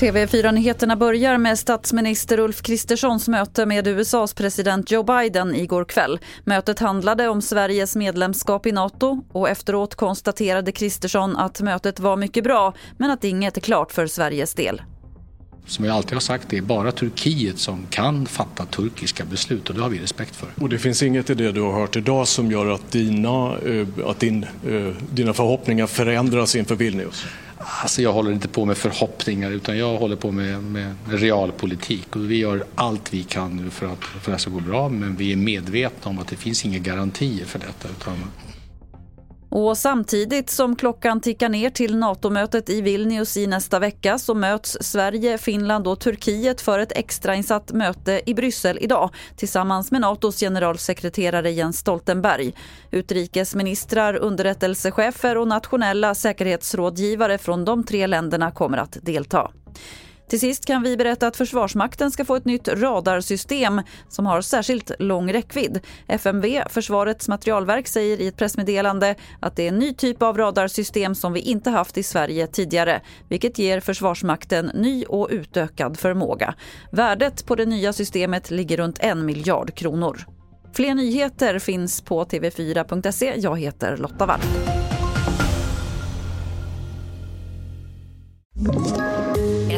TV4-nyheterna börjar med statsminister Ulf Kristerssons möte med USAs president Joe Biden igår kväll. Mötet handlade om Sveriges medlemskap i Nato och efteråt konstaterade Kristersson att mötet var mycket bra men att inget är klart för Sveriges del. Som jag alltid har sagt, det är bara Turkiet som kan fatta turkiska beslut och det har vi respekt för. Och det finns inget i det du har hört idag som gör att dina, eh, att din, eh, dina förhoppningar förändras inför Vilnius? Alltså jag håller inte på med förhoppningar utan jag håller på med, med realpolitik och vi gör allt vi kan nu för att, för att det ska gå bra men vi är medvetna om att det finns inga garantier för detta. Utan och samtidigt som klockan tickar ner till NATO-mötet i Vilnius i nästa vecka så möts Sverige, Finland och Turkiet för ett extrainsatt möte i Bryssel idag tillsammans med NATOs generalsekreterare Jens Stoltenberg. Utrikesministrar, underrättelsechefer och nationella säkerhetsrådgivare från de tre länderna kommer att delta. Till sist kan vi berätta att Försvarsmakten ska få ett nytt radarsystem som har särskilt lång räckvidd. FMV, Försvarets materialverk, säger i ett pressmeddelande att det är en ny typ av radarsystem som vi inte haft i Sverige tidigare, vilket ger Försvarsmakten ny och utökad förmåga. Värdet på det nya systemet ligger runt en miljard kronor. Fler nyheter finns på tv4.se. Jag heter Lotta Wall.